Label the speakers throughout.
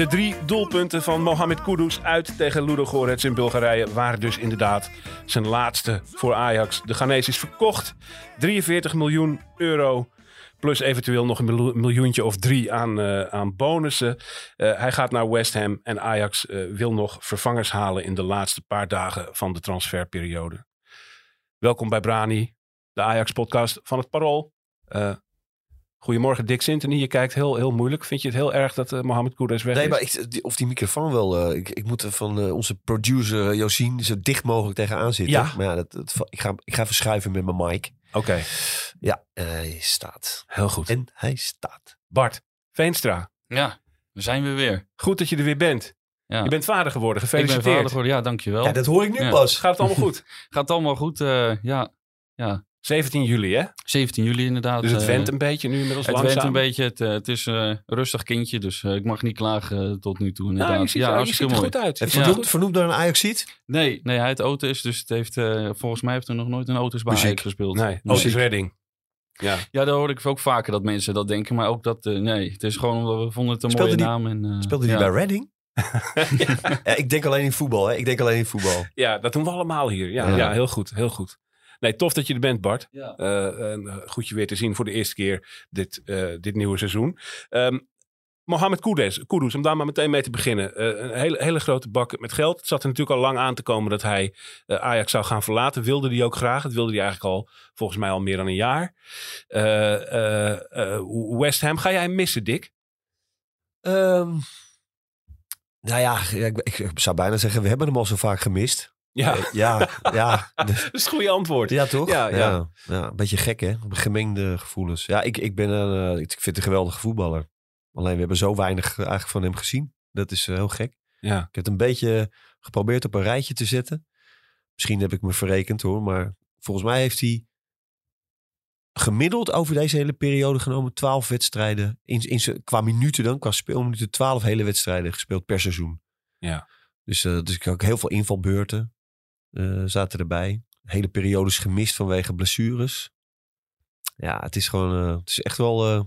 Speaker 1: De
Speaker 2: drie doelpunten van Mohamed Kudus uit tegen Ludogorets in Bulgarije waren dus inderdaad zijn laatste voor Ajax. De Ghanese is verkocht. 43 miljoen euro. Plus eventueel nog een miljoen- miljoentje of drie aan, eh, aan bonussen. Eh, hij gaat naar West Ham en Ajax eh, wil nog vervangers halen in de laatste paar dagen van de transferperiode. Welkom bij Brani, de Ajax-podcast van het Parool. Goedemorgen Dick Sintony, je kijkt heel, heel moeilijk. Vind je het heel erg dat eh, Mohamed Kudus weg
Speaker 3: Nee,
Speaker 2: is?
Speaker 3: maar ik, die- of die microfoon wel. eh, ik, ik moet er van eh, onze producer Josien zo dicht mogelijk tegenaan zitten.
Speaker 2: Ja.
Speaker 3: Maar ja, dat, dat, ik, ga, ik ga even schuiven met mijn mic.
Speaker 2: Oké,
Speaker 3: Ja, hij staat.
Speaker 2: heel goed.
Speaker 3: En hij staat.
Speaker 2: Bart Veenstra,
Speaker 4: Ja, daar zijn we weer.
Speaker 2: goed dat je er weer bent.
Speaker 4: Ja.
Speaker 2: Je bent vader geworden,
Speaker 4: ik ben
Speaker 2: gefeliciteerd.
Speaker 4: vader geworden. Ja, dankjewel.
Speaker 3: Ja, dat hoor ik nu
Speaker 4: Ja.
Speaker 3: pas.
Speaker 2: Gaat het allemaal goed?
Speaker 4: Gaat allemaal goed. eh, ja. ja,
Speaker 2: 17 juli hè?
Speaker 4: 17 juli inderdaad.
Speaker 2: Dus het
Speaker 4: eh,
Speaker 2: went een beetje nu inmiddels
Speaker 4: Het
Speaker 2: langzaam.
Speaker 4: went een beetje. Het, eh, het is eh, een rustig kindje, dus eh, ik mag niet klagen eh, tot nu toe inderdaad.
Speaker 2: Nou, je ziet,
Speaker 4: ja,
Speaker 2: er, ziet er
Speaker 4: mooi.
Speaker 2: goed uit. Je
Speaker 4: Ja.
Speaker 2: er
Speaker 3: vernoemd, vernoemd naar een Ajax-ziet?
Speaker 4: Nee, nee, hij het auto is, dus het heeft, eh, volgens mij heeft er nog nooit een auto's bij. Ajax gespeeld.
Speaker 2: Nee,
Speaker 4: Muziek.
Speaker 2: Otis Redding. Ja.
Speaker 4: Ja, daar hoor ik ook vaker dat mensen dat denken, maar ook dat, eh, nee, het is gewoon omdat we vonden het een
Speaker 3: Speelde
Speaker 4: mooie
Speaker 3: die-
Speaker 4: naam. En, eh,
Speaker 3: Speelde hij
Speaker 4: ja.
Speaker 3: bij Reading? ja, ik denk alleen in voetbal. Hè. Ik denk alleen in voetbal.
Speaker 2: ja, dat doen we allemaal hier. Ja,
Speaker 3: Ja.
Speaker 2: ja. heel goed, heel goed. Nee, tof dat je er bent Bart.
Speaker 4: Ja.
Speaker 2: Eh, en, eh, goed je weer te zien voor de eerste keer dit, eh, dit nieuwe seizoen. Ehm Mohamed Kudus, Kudus, om daar maar meteen mee te beginnen. Eh, een hele, hele grote bak met geld. Het zat er natuurlijk al lang aan te komen dat hij Ajax zou gaan verlaten. Wilde hij ook graag. Dat wilde hij eigenlijk al, volgens mij al meer dan een jaar. Eh, eh, eh, West Ham, ga jij hem missen, Dick?
Speaker 3: Ehm, nou ja, ja, ik, ik zou bijna zeggen, we hebben hem al zo vaak gemist.
Speaker 2: Ja,
Speaker 3: Eh, ja, ja.
Speaker 2: dat is het goede antwoord.
Speaker 3: Ja, toch?
Speaker 2: Ja, ja.
Speaker 3: ja. een beetje gek, hè? Gemengde gevoelens. Ja, ik, ik, ben een, eh, ik vind het een geweldige voetballer. Alleen we hebben zo weinig eh, eigenlijk van hem gezien. Dat is heel gek.
Speaker 2: Ja.
Speaker 3: Ik heb het een beetje geprobeerd op een rijtje te zetten. Misschien heb ik me verrekend hoor. Maar volgens mij heeft hij gemiddeld over deze hele periode genomen 12 wedstrijden. In, in, qua minuten dan, qua speelminuten, 12 hele wedstrijden gespeeld per seizoen.
Speaker 2: Ja.
Speaker 3: Dus, eh dus ik had ook heel veel invalbeurten eh, zaten erbij. Hele periodes gemist vanwege blessures. Ja, het is gewoon, eh, het is echt wel eh,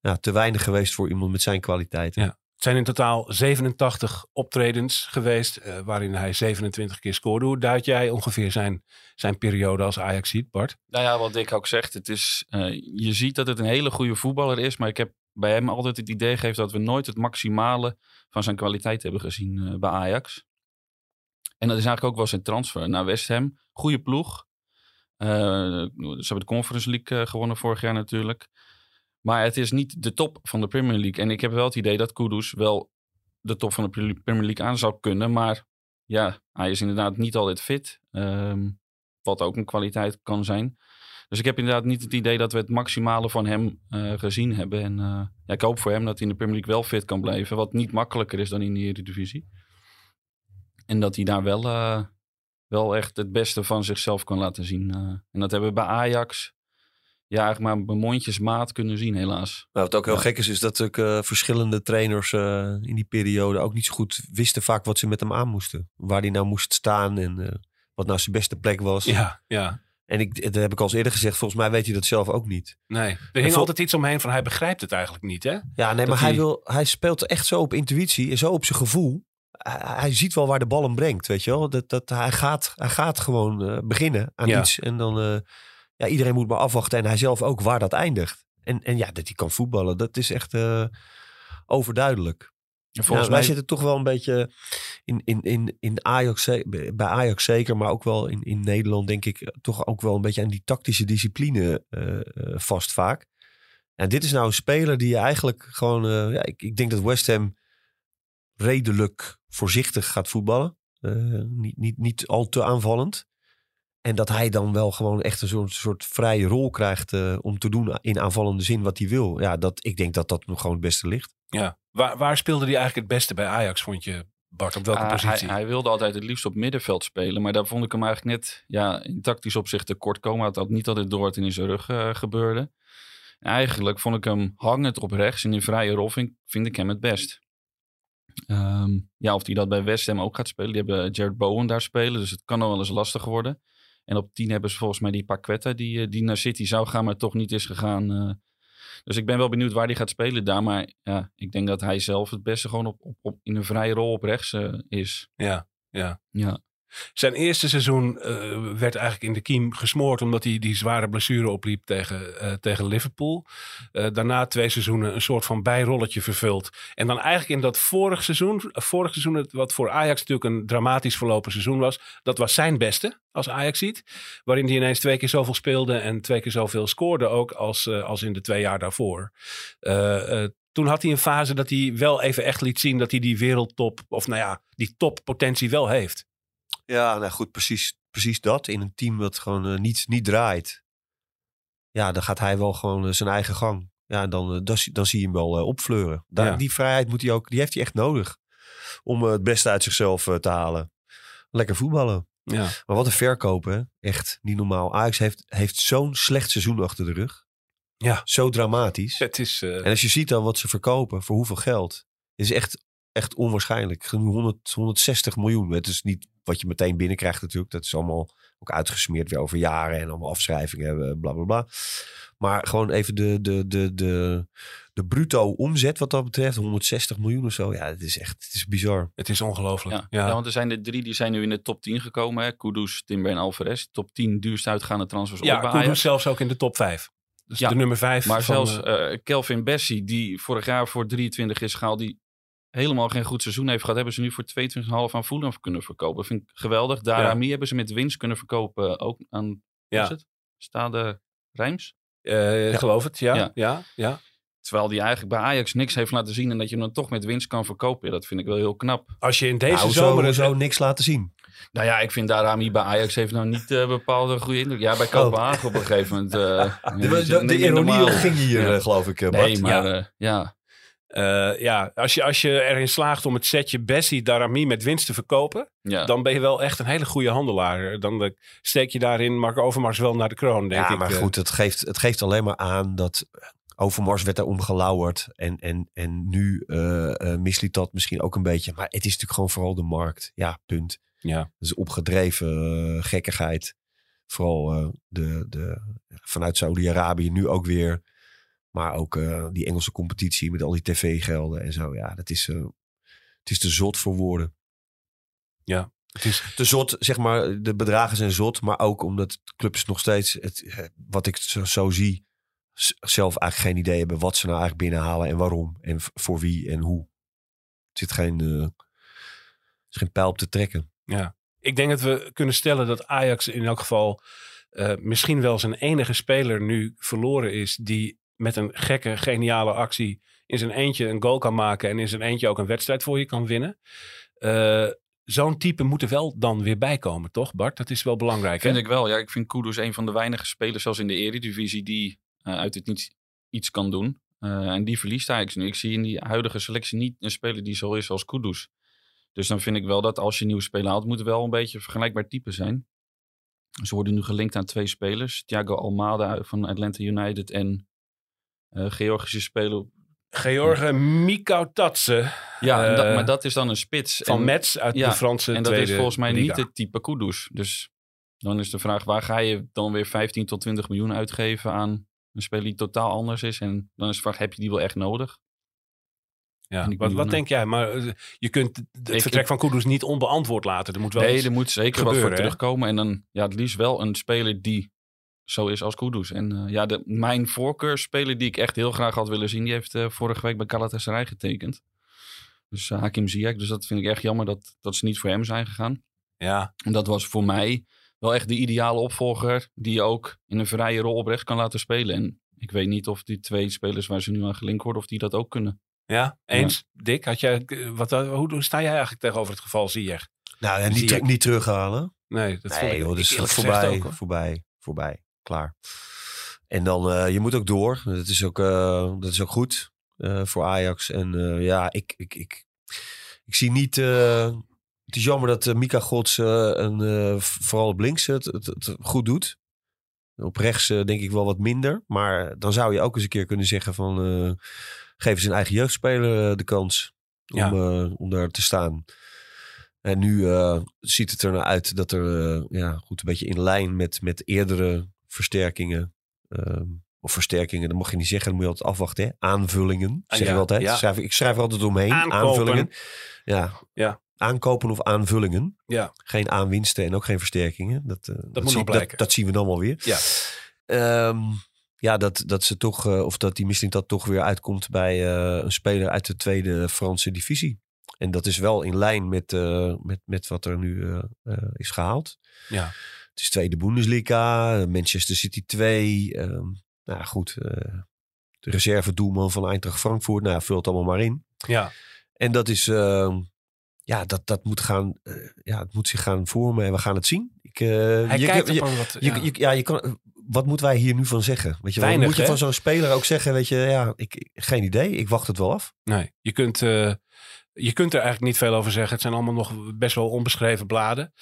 Speaker 3: ja, te weinig geweest voor iemand met zijn kwaliteiten.
Speaker 2: Ja. Het zijn in totaal 87 optredens geweest, eh, waarin hij 27 keer scoorde. Hoe duid jij ongeveer zijn, zijn periode als Ajax ziet, Bart?
Speaker 4: Nou ja, wat Dick ook zegt, het is, eh, je ziet dat het een hele goede voetballer is, maar ik heb bij hem altijd het idee gegeven dat we nooit het maximale van zijn kwaliteit hebben gezien eh, bij Ajax. En dat is eigenlijk ook wel zijn transfer naar West Ham. Goede ploeg. Eh, ze hebben de Conference League eh, gewonnen vorig jaar natuurlijk. Maar het is niet de top van de Premier League. En ik heb wel het idee dat Kudus wel de top van de Premier League aan zou kunnen. Maar ja, hij is inderdaad niet altijd fit. Ehm, wat ook een kwaliteit kan zijn. Dus ik heb inderdaad niet het idee dat we het maximale van hem eh, gezien hebben. En ja, ik hoop voor hem dat hij in de Premier League wel fit kan blijven. Wat niet makkelijker is dan in de Eredivisie. En dat hij daar wel, eh, wel echt het beste van zichzelf kan laten zien. eh. en dat hebben we bij Ajax ja, eigenlijk maar mondjesmaat kunnen zien helaas.
Speaker 3: Maar wat ook heel
Speaker 4: Ja.
Speaker 3: gek is, is dat ook eh, verschillende trainers eh, in die periode ook niet zo goed wisten vaak wat ze met hem aan moesten. Waar hij nou moest staan en eh, wat nou zijn beste plek was.
Speaker 2: Ja, ja.
Speaker 3: En ik, dat heb ik al eens eerder gezegd, volgens mij weet hij dat zelf ook niet.
Speaker 2: Nee, er hing
Speaker 3: vol-
Speaker 2: altijd iets omheen van hij begrijpt het eigenlijk niet, hè?
Speaker 3: Ja, nee,
Speaker 2: Dat
Speaker 3: maar hij,
Speaker 2: hij-
Speaker 3: wil, hij speelt echt zo op intuïtie en zo op zijn gevoel. Hij, ziet wel waar de bal hem brengt, weet je wel. Dat, dat, hij, gaat, hij gaat gewoon eh, beginnen aan
Speaker 2: Ja.
Speaker 3: iets. En dan, eh, ja, iedereen moet maar afwachten en hij zelf ook waar dat eindigt. En, en ja, dat hij kan voetballen, dat is echt eh, overduidelijk.
Speaker 4: En
Speaker 3: Volgens wij
Speaker 4: mij
Speaker 3: zitten toch wel een beetje in, in, in, in Ajax, bij Ajax zeker, maar ook wel in, in Nederland denk ik toch ook wel een beetje aan die tactische discipline vast vaak. En dit is nou een speler die je eigenlijk gewoon, ja, ik, ik denk dat West Ham redelijk voorzichtig gaat voetballen. Eh, niet, niet, niet al te aanvallend. En dat hij dan wel gewoon echt een soort, soort vrije rol krijgt eh, om te doen in aanvallende zin wat hij wil. Ja, dat, ik denk dat dat nog gewoon het beste ligt.
Speaker 2: Ja. Waar, waar speelde hij eigenlijk het beste bij Ajax, vond je, Bart? Op welke
Speaker 4: Ah,
Speaker 2: positie?
Speaker 4: Hij, hij wilde altijd het liefst op middenveld spelen. Maar daar vond ik hem eigenlijk net ja, in tactisch opzicht tekort komen. Hij had niet altijd door wat er in zijn rug eh, gebeurde. Eigenlijk vond ik hem hangend op rechts. En in vrije rol vind, vind ik hem het best. Ehm, ja, of hij dat bij West Ham ook gaat spelen. Die hebben Jared Bowen daar spelen. Dus het kan nog wel eens lastig worden. En op 10 hebben ze volgens mij die Paqueta die, eh, die naar City zou gaan, maar toch niet is gegaan. eh. dus ik ben wel benieuwd waar hij gaat spelen daar. Maar ja, ik denk dat hij zelf het beste gewoon op, op, op, in een vrije rol op rechts eh, is.
Speaker 2: Ja, ja.
Speaker 4: Ja.
Speaker 2: Zijn eerste seizoen eh, werd eigenlijk in de kiem gesmoord omdat hij die zware blessure opliep tegen, eh, tegen Liverpool. Eh, daarna twee seizoenen een soort van bijrolletje vervuld. En dan eigenlijk in dat vorig seizoen, vorig seizoen wat voor Ajax natuurlijk een dramatisch verlopen seizoen was, dat was zijn beste als Ajax ziet. Waarin hij ineens twee keer zoveel speelde en twee keer zoveel scoorde ook als, als in de twee jaar daarvoor. Toen had hij een fase dat hij wel even echt liet zien dat hij die wereldtop, of nou ja, die toppotentie wel heeft.
Speaker 3: Ja, nou goed, precies, precies dat. In een team dat gewoon eh, niet, niet draait. Ja, dan gaat hij wel gewoon eh, zijn eigen gang. Ja, dan, eh, dan, zie- dan zie je hem wel opfleuren. Daar,
Speaker 2: Ja.
Speaker 3: Die vrijheid moet hij ook, die heeft hij echt nodig. Om het beste uit zichzelf te halen. Lekker voetballen.
Speaker 2: Ja.
Speaker 3: Maar wat een verkopen, echt niet normaal. Ajax heeft, heeft zo'n slecht seizoen achter de rug.
Speaker 2: Ja.
Speaker 3: Zo dramatisch.
Speaker 2: Het is.
Speaker 3: En als je ziet dan wat ze verkopen, voor hoeveel geld, is echt, echt onwaarschijnlijk. Genoeg 100, 160 miljoen. Het is niet wat je meteen binnenkrijgt natuurlijk. Dat is allemaal ook uitgesmeerd weer over jaren en allemaal afschrijvingen, eh, bla bla bla. Maar gewoon even de, de, de, de, de bruto omzet wat dat betreft, 160 miljoen of zo. Ja, het is echt het is bizar.
Speaker 2: het is ongelooflijk.
Speaker 4: Ja.
Speaker 2: Ja.
Speaker 4: Ja. want er zijn er drie die zijn nu in de top 10 gekomen. Hè? Kudus, Timber en Alvarez. Top 10 duurst uitgaande transfers
Speaker 2: Ja,
Speaker 4: op
Speaker 2: Kudus zelfs ook in de top 5. Dus
Speaker 4: Ja,
Speaker 2: de nummer 5.
Speaker 4: Maar zelfs eh, Kelvin Bessie, die vorig jaar voor 23 is gehaald, die helemaal geen goed seizoen heeft gehad, hebben ze nu voor 22,5 aan Fulham kunnen verkopen. Dat vind ik geweldig. Darami hebben ze met winst kunnen verkopen, ook aan,
Speaker 2: Ja.
Speaker 4: is het? Stade Rijms.
Speaker 2: eh, geloof het, ja.
Speaker 4: Ja.
Speaker 2: ja. ja,
Speaker 4: Terwijl die eigenlijk bij Ajax niks heeft laten zien en dat je hem dan toch met winst kan verkopen. Ja, dat vind ik wel heel knap.
Speaker 2: Als je in deze
Speaker 3: nou,
Speaker 2: zomer...
Speaker 3: zo, niks laten zien.
Speaker 4: Nou ja, ik vind Darami bij Ajax heeft nou niet eh bepaalde goede indruk. Ja, bij Kopenhagen op een gegeven moment. eh,
Speaker 3: De, de, ironie ging hier,
Speaker 4: Ja.
Speaker 3: geloof ik, Bart.
Speaker 4: Nee, maar ja.
Speaker 2: Eh, ja, als je, als je erin slaagt om het setje Bessie Darami met winst te verkopen,
Speaker 4: ja.
Speaker 2: dan ben je wel echt een hele goede handelaar. Dan eh, steek je daarin Mark Overmars wel naar de kroon, denk
Speaker 3: ja,
Speaker 2: ik.
Speaker 3: maar
Speaker 2: eh.
Speaker 3: goed, het geeft, het geeft alleen maar aan dat Overmars werd daarom gelauwerd. En, en, en nu eh eh, misliet dat misschien ook een beetje. Maar het is natuurlijk gewoon vooral de markt. Ja, punt.
Speaker 2: Ja.
Speaker 3: Dat is opgedreven gekkigheid. Vooral eh, de, de, vanuit Saudi-Arabië nu ook weer. Maar ook eh, die Engelse competitie met al die tv-gelden en zo. Ja, dat is, eh, het is te zot voor woorden.
Speaker 2: Het is,
Speaker 3: Te zot, zeg maar, de bedragen zijn zot. Maar ook omdat clubs nog steeds, het, eh, wat ik zo, zo zie, zelf eigenlijk geen idee hebben wat ze nou eigenlijk binnenhalen en waarom. En voor wie en hoe. Er zit geen, er is geen pijl op te trekken.
Speaker 2: ja. Ik denk dat we kunnen stellen dat Ajax in elk geval misschien wel zijn enige speler nu verloren is die met een gekke, geniale actie in zijn eentje een goal kan maken en in zijn eentje ook een wedstrijd voor je kan winnen. Eh, Zo'n type moet er wel dan weer bij komen, toch Bart? Dat is wel belangrijk.
Speaker 4: Vind ik wel. Ja, ik vind Kudus een van de weinige spelers, zelfs in de Eredivisie, die eh, uit het niets iets kan doen. Eh, en die verliest eigenlijk nu. Ik zie in die huidige selectie niet een speler die zo is als Kudus. Dus dan vind ik wel dat als je nieuwe speler haalt, moet het wel een beetje vergelijkbaar type zijn. Ze worden nu gelinkt aan twee spelers. Thiago Almada van Atlanta United en Georgische speler.
Speaker 2: George Mikautatse
Speaker 4: Ja, dat-
Speaker 2: Eh,
Speaker 4: maar dat is dan een spits.
Speaker 2: van
Speaker 4: En-
Speaker 2: Metz uit
Speaker 4: ja,
Speaker 2: de Franse
Speaker 4: En dat is volgens mij
Speaker 2: liga.
Speaker 4: niet het type Kudus. Dus dan is de vraag, waar ga je dan weer 15 tot 20 miljoen uitgeven aan een speler die totaal anders is? En dan is de vraag, heb je die wel echt nodig?
Speaker 2: Ja. Wat, wat denk jij? Maar eh, je kunt het
Speaker 4: Ik-
Speaker 2: vertrek van Kudus niet onbeantwoord laten. Er moet wel
Speaker 4: nee,
Speaker 2: iets-
Speaker 4: er moet zeker wat voor
Speaker 2: hè?
Speaker 4: terugkomen. En dan ja, het liefst wel een speler die zo is als Kudus. En eh, ja, de, mijn voorkeurspeler die ik echt heel graag had willen zien, die heeft eh, vorige week bij Galatasaray getekend. Dus eh, Hakim Ziyech. Dus dat vind ik echt jammer dat, dat ze niet voor hem zijn gegaan.
Speaker 2: Ja,
Speaker 4: En dat was voor mij wel echt de ideale opvolger die je ook in een vrije rol op rechts kan laten spelen. En ik weet niet of die twee spelers waar ze nu aan gelinkt worden, of die dat ook kunnen.
Speaker 2: ja. eens. Dick, had jij, wat, hoe, hoe sta jij eigenlijk tegenover het geval Ziyech?
Speaker 3: Nou, en
Speaker 2: Zie
Speaker 3: niet, niet terughalen.
Speaker 2: Nee, dat
Speaker 3: nee,
Speaker 2: ik
Speaker 3: joh, dus
Speaker 2: ik
Speaker 3: dat voorbij,
Speaker 2: ook,
Speaker 3: voorbij, voorbij. Klaar. En dan, eh, je moet ook door. Dat is ook, eh, dat is ook goed eh, voor Ajax. En ja, ik, ik, ik, ik zie niet... het is jammer dat Mika Gods een, v- vooral op links het, het, het goed doet. Op rechts denk ik wel wat minder. Maar dan zou je ook eens een keer kunnen zeggen van... geef zijn eigen jeugdspeler de kans om,
Speaker 2: Ja.
Speaker 3: om daar te staan. En nu ziet het er naar uit dat er ja, goed, een beetje in lijn met, met eerdere versterkingen. ehm, of versterkingen, dat mag je niet zeggen, dan moet je altijd afwachten. Hè? Aanvullingen,
Speaker 2: Ah,
Speaker 3: zeg
Speaker 2: ja,
Speaker 3: je altijd.
Speaker 2: ja.
Speaker 3: Schrijf, ik schrijf er altijd omheen.
Speaker 2: Aankopen.
Speaker 3: Aanvullingen. Ja.
Speaker 2: Ja.
Speaker 3: Aankopen of aanvullingen.
Speaker 2: Ja.
Speaker 3: Geen aanwinsten en ook geen versterkingen. Dat, eh, dat,
Speaker 2: moet
Speaker 3: zie-. Dat, dat zien we dan wel weer.
Speaker 2: Ja.
Speaker 3: Ehm, ja, dat, dat ze toch, eh, of dat die misschien dat toch weer uitkomt bij eh, een speler uit de tweede Franse divisie. En dat is wel in lijn met, met, met wat er nu is gehaald.
Speaker 2: Ja.
Speaker 3: Het is tweede Bundesliga, Manchester City 2. ehm, nou goed, eh, de reserve doelman van Eintracht Frankfurt. Nou, vul het allemaal maar in.
Speaker 2: Ja,
Speaker 3: En dat is, ehm, ja, dat, dat moet gaan, eh, ja, het moet zich gaan vormen en we gaan het zien. Ik, eh,
Speaker 2: hij
Speaker 3: je-
Speaker 2: kijkt
Speaker 3: je-
Speaker 2: wat... ja.
Speaker 3: je, ja, je kan, wat moeten wij hier nu van zeggen? Weet je?
Speaker 2: Weinig,
Speaker 3: moet je
Speaker 2: hè?
Speaker 3: van zo'n speler ook zeggen, weet je, ja, ik, geen idee, ik wacht het wel af.
Speaker 2: Nee, je kunt, je kunt er eigenlijk niet veel over zeggen. Het zijn allemaal nog best wel onbeschreven bladen.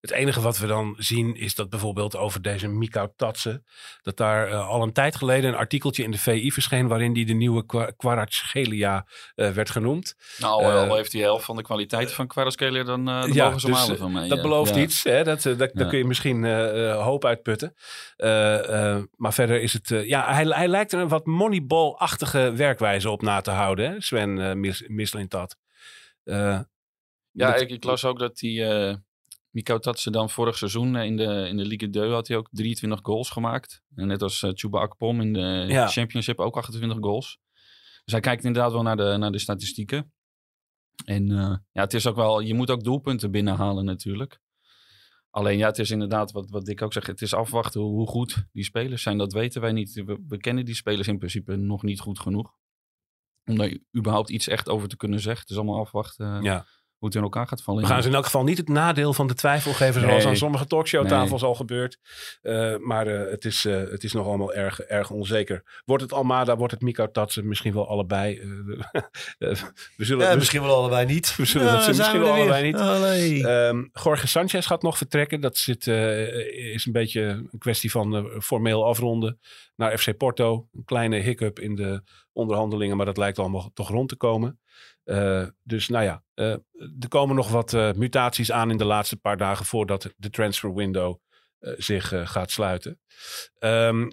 Speaker 2: Het enige wat we dan zien is dat bijvoorbeeld over deze Mikau Tatsen... dat daar eh, al een tijd geleden een artikeltje in de VI verscheen... waarin die de nieuwe Kwa- Kvaratskhelia eh, werd genoemd.
Speaker 4: Nou,
Speaker 2: Eh,
Speaker 4: al heeft hij helft van de kwaliteit van Kvaratskhelia, dan uh,
Speaker 2: Ja,
Speaker 4: mogen ze
Speaker 2: dus,
Speaker 4: halen
Speaker 2: eh,
Speaker 4: van mij.
Speaker 2: Dat belooft
Speaker 4: Ja.
Speaker 2: iets. Hè? Dat, eh, dat, Daar kun je misschien eh, eh, hoop uit putten. Eh, eh, maar verder is het... eh, ja, hij, hij lijkt er een wat moneyball-achtige werkwijze op na te houden. Hè? Sven uh, Mis, Mislintat. Eh,
Speaker 4: Ja,
Speaker 2: dat-
Speaker 4: ik, ik las ook dat die eh Mikau Tatsen dan vorig seizoen eh, in de, in de Ligue 2 had hij ook 23 goals gemaakt. En net als uh, Chuba Akpom in de
Speaker 2: Ja.
Speaker 4: Championship ook 28 goals. Dus hij kijkt inderdaad wel naar de, naar de statistieken. En eh, ja, het is ook wel, je moet ook doelpunten binnenhalen natuurlijk. Alleen ja, het is inderdaad wat, wat Dick ook zegt. Het is afwachten hoe, hoe goed die spelers zijn. Dat weten wij niet. We, we kennen die spelers in principe nog niet goed genoeg. Om daar überhaupt iets echt over te kunnen zeggen. Het is allemaal afwachten eh,
Speaker 2: ja.
Speaker 4: Hoe het in elkaar gaat vallen.
Speaker 2: We gaan ze in elk geval niet het nadeel van de twijfel geven, zoals
Speaker 4: Nee.
Speaker 2: aan sommige talkshowtafels al gebeurt. Eh, maar eh, het, is, eh, het is nog allemaal erg, erg onzeker. Wordt het Almada, wordt het Miko Tatsen, misschien wel allebei. We zullen,
Speaker 3: Ja, misschien wel allebei niet.
Speaker 2: we zullen dat ze
Speaker 3: zijn
Speaker 2: misschien
Speaker 3: we
Speaker 2: wel
Speaker 3: weer.
Speaker 2: allebei niet. Ehm Jorge Sanchez gaat nog vertrekken. Dat zit, eh, is een beetje een kwestie van formeel afronden naar FC Porto. Een kleine hiccup in de onderhandelingen, maar dat lijkt allemaal toch rond te komen. Eh, dus nou ja, eh, er komen nog wat eh, mutaties aan in de laatste paar dagen voordat de transfer window zich gaat sluiten. Ehm,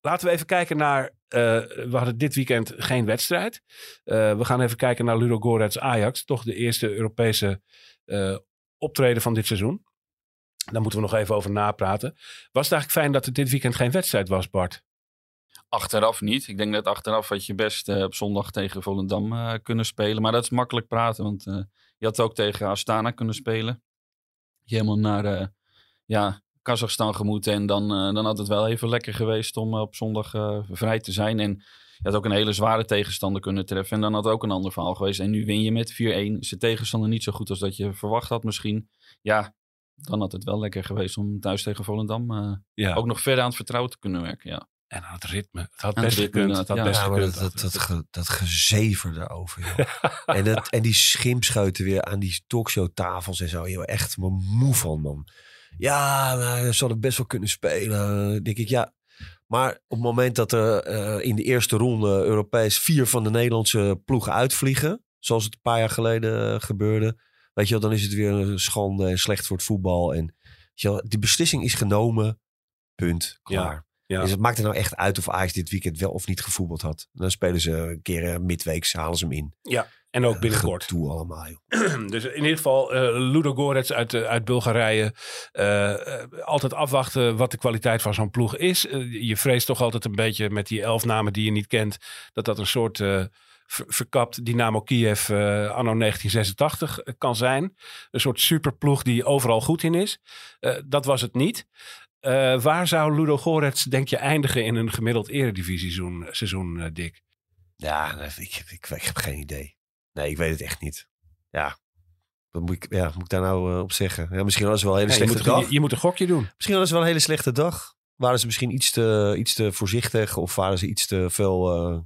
Speaker 2: laten we even kijken naar. we hadden dit weekend geen wedstrijd. We gaan even kijken naar Ludo Gorets Ajax. Toch de eerste Europese optreden van dit seizoen. Daar moeten we nog even over napraten. Was het eigenlijk fijn dat er dit weekend geen wedstrijd was, Bart?
Speaker 4: Achteraf niet. Ik denk dat achteraf had je best eh, op zondag tegen Volendam eh, kunnen spelen. Maar dat is makkelijk praten, want eh, je had ook tegen Astana kunnen spelen. Je helemaal naar ja, Kazachstan gemoeten en dan, dan had het wel even lekker geweest om op zondag vrij te zijn. En je had ook een hele zware tegenstander kunnen treffen en dan had het ook een ander verhaal geweest. En nu win je met 4-1. Is de tegenstander niet zo goed als dat je verwacht had misschien? Ja, dan had het wel lekker geweest om thuis tegen Volendam
Speaker 2: Ja.
Speaker 4: ook nog verder aan het vertrouwen te kunnen werken. Ja.
Speaker 2: En aan het ritme. Het had best gekund. Het had
Speaker 4: inderdaad,
Speaker 2: best
Speaker 3: Ja, maar dat,
Speaker 2: gekund.
Speaker 3: dat, dat, ge- dat gezever daarover, joh. en, dat, en die schimpscheuten weer aan die talkshowtafels en zo. Joh, echt me moe van, man. Ja, nou, ze hadden best wel kunnen spelen. Denk ik, ja. Maar op het moment dat er eh, in de eerste ronde Europees vier van de Nederlandse ploegen uitvliegen. Zoals het een paar jaar geleden eh, gebeurde. Weet je wel, dan is het weer een schande en slecht voor het voetbal. En weet je wel, die beslissing is genomen. Punt. Klaar.
Speaker 2: Ja.
Speaker 3: Dus het maakt er nou echt uit of Ajax dit weekend wel of niet gevoetbald had. Dan spelen ze een keer eh, midweeks, halen ze hem in.
Speaker 2: Ja. En ook binnenkort.
Speaker 3: Gedoe allemaal, joh.
Speaker 2: Dus in ieder geval eh Ludo Gorets uit, eh, uit Bulgarije. Eh, eh, altijd afwachten wat de kwaliteit van zo'n ploeg is. Eh, je vreest toch altijd een beetje met die elf namen die je niet kent... dat dat een soort eh, ver- verkapt Dynamo Kiev eh, anno 1986 kan zijn. Een soort superploeg die overal goed in is. Eh, dat was het niet. Eh, waar zou Ludo Gorets, denk je, eindigen in een gemiddeld eredivisie-seizoen, seizoen, eh, Dick?
Speaker 3: Ja, ik, ik, ik, heb geen idee. Nee, ik weet het echt niet. Ja. Wat moet ik, ja, moet ik daar nou eh, op zeggen? Ja, misschien hadden ze wel een hele
Speaker 2: Ja, je,
Speaker 3: slechte
Speaker 2: moet,
Speaker 3: dag.
Speaker 2: je, je moet een gokje doen.
Speaker 3: Misschien hadden ze wel een hele slechte dag. Waren ze misschien iets te, iets te voorzichtig of waren ze iets te veel eh,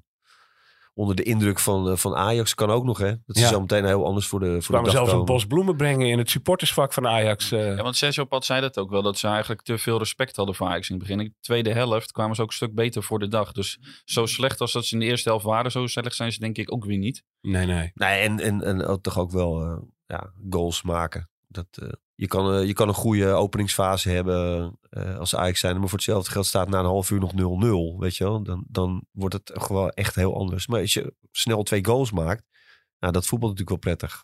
Speaker 3: onder de indruk van, eh, van Ajax? Kan ook nog, hè? Dat ze
Speaker 2: Ja.
Speaker 3: zo meteen heel anders voor de, voor de
Speaker 2: kwamen
Speaker 3: dag
Speaker 2: zelfs een bos bloemen brengen in het supportersvak van Ajax. eh.
Speaker 4: Ja, want Sergio Pat zei dat ook wel, dat ze eigenlijk te veel respect hadden voor Ajax in het begin. In de tweede helft kwamen ze ook een stuk beter voor de dag. Dus zo slecht als dat ze in de eerste helft waren, zo slecht zijn ze denk ik ook weer niet.
Speaker 2: Nee, nee.
Speaker 3: Nee, en, en, en ook toch ook wel eh, ja, goals maken. Dat, eh, je, kan, eh, je kan een goede openingsfase hebben eh, als Ajax zijn. Maar voor hetzelfde geld staat na een half uur nog 0-0. Weet je wel? Dan, dan wordt het gewoon echt heel anders. Maar als je snel twee goals maakt. Nou, dat voetbal natuurlijk wel prettig.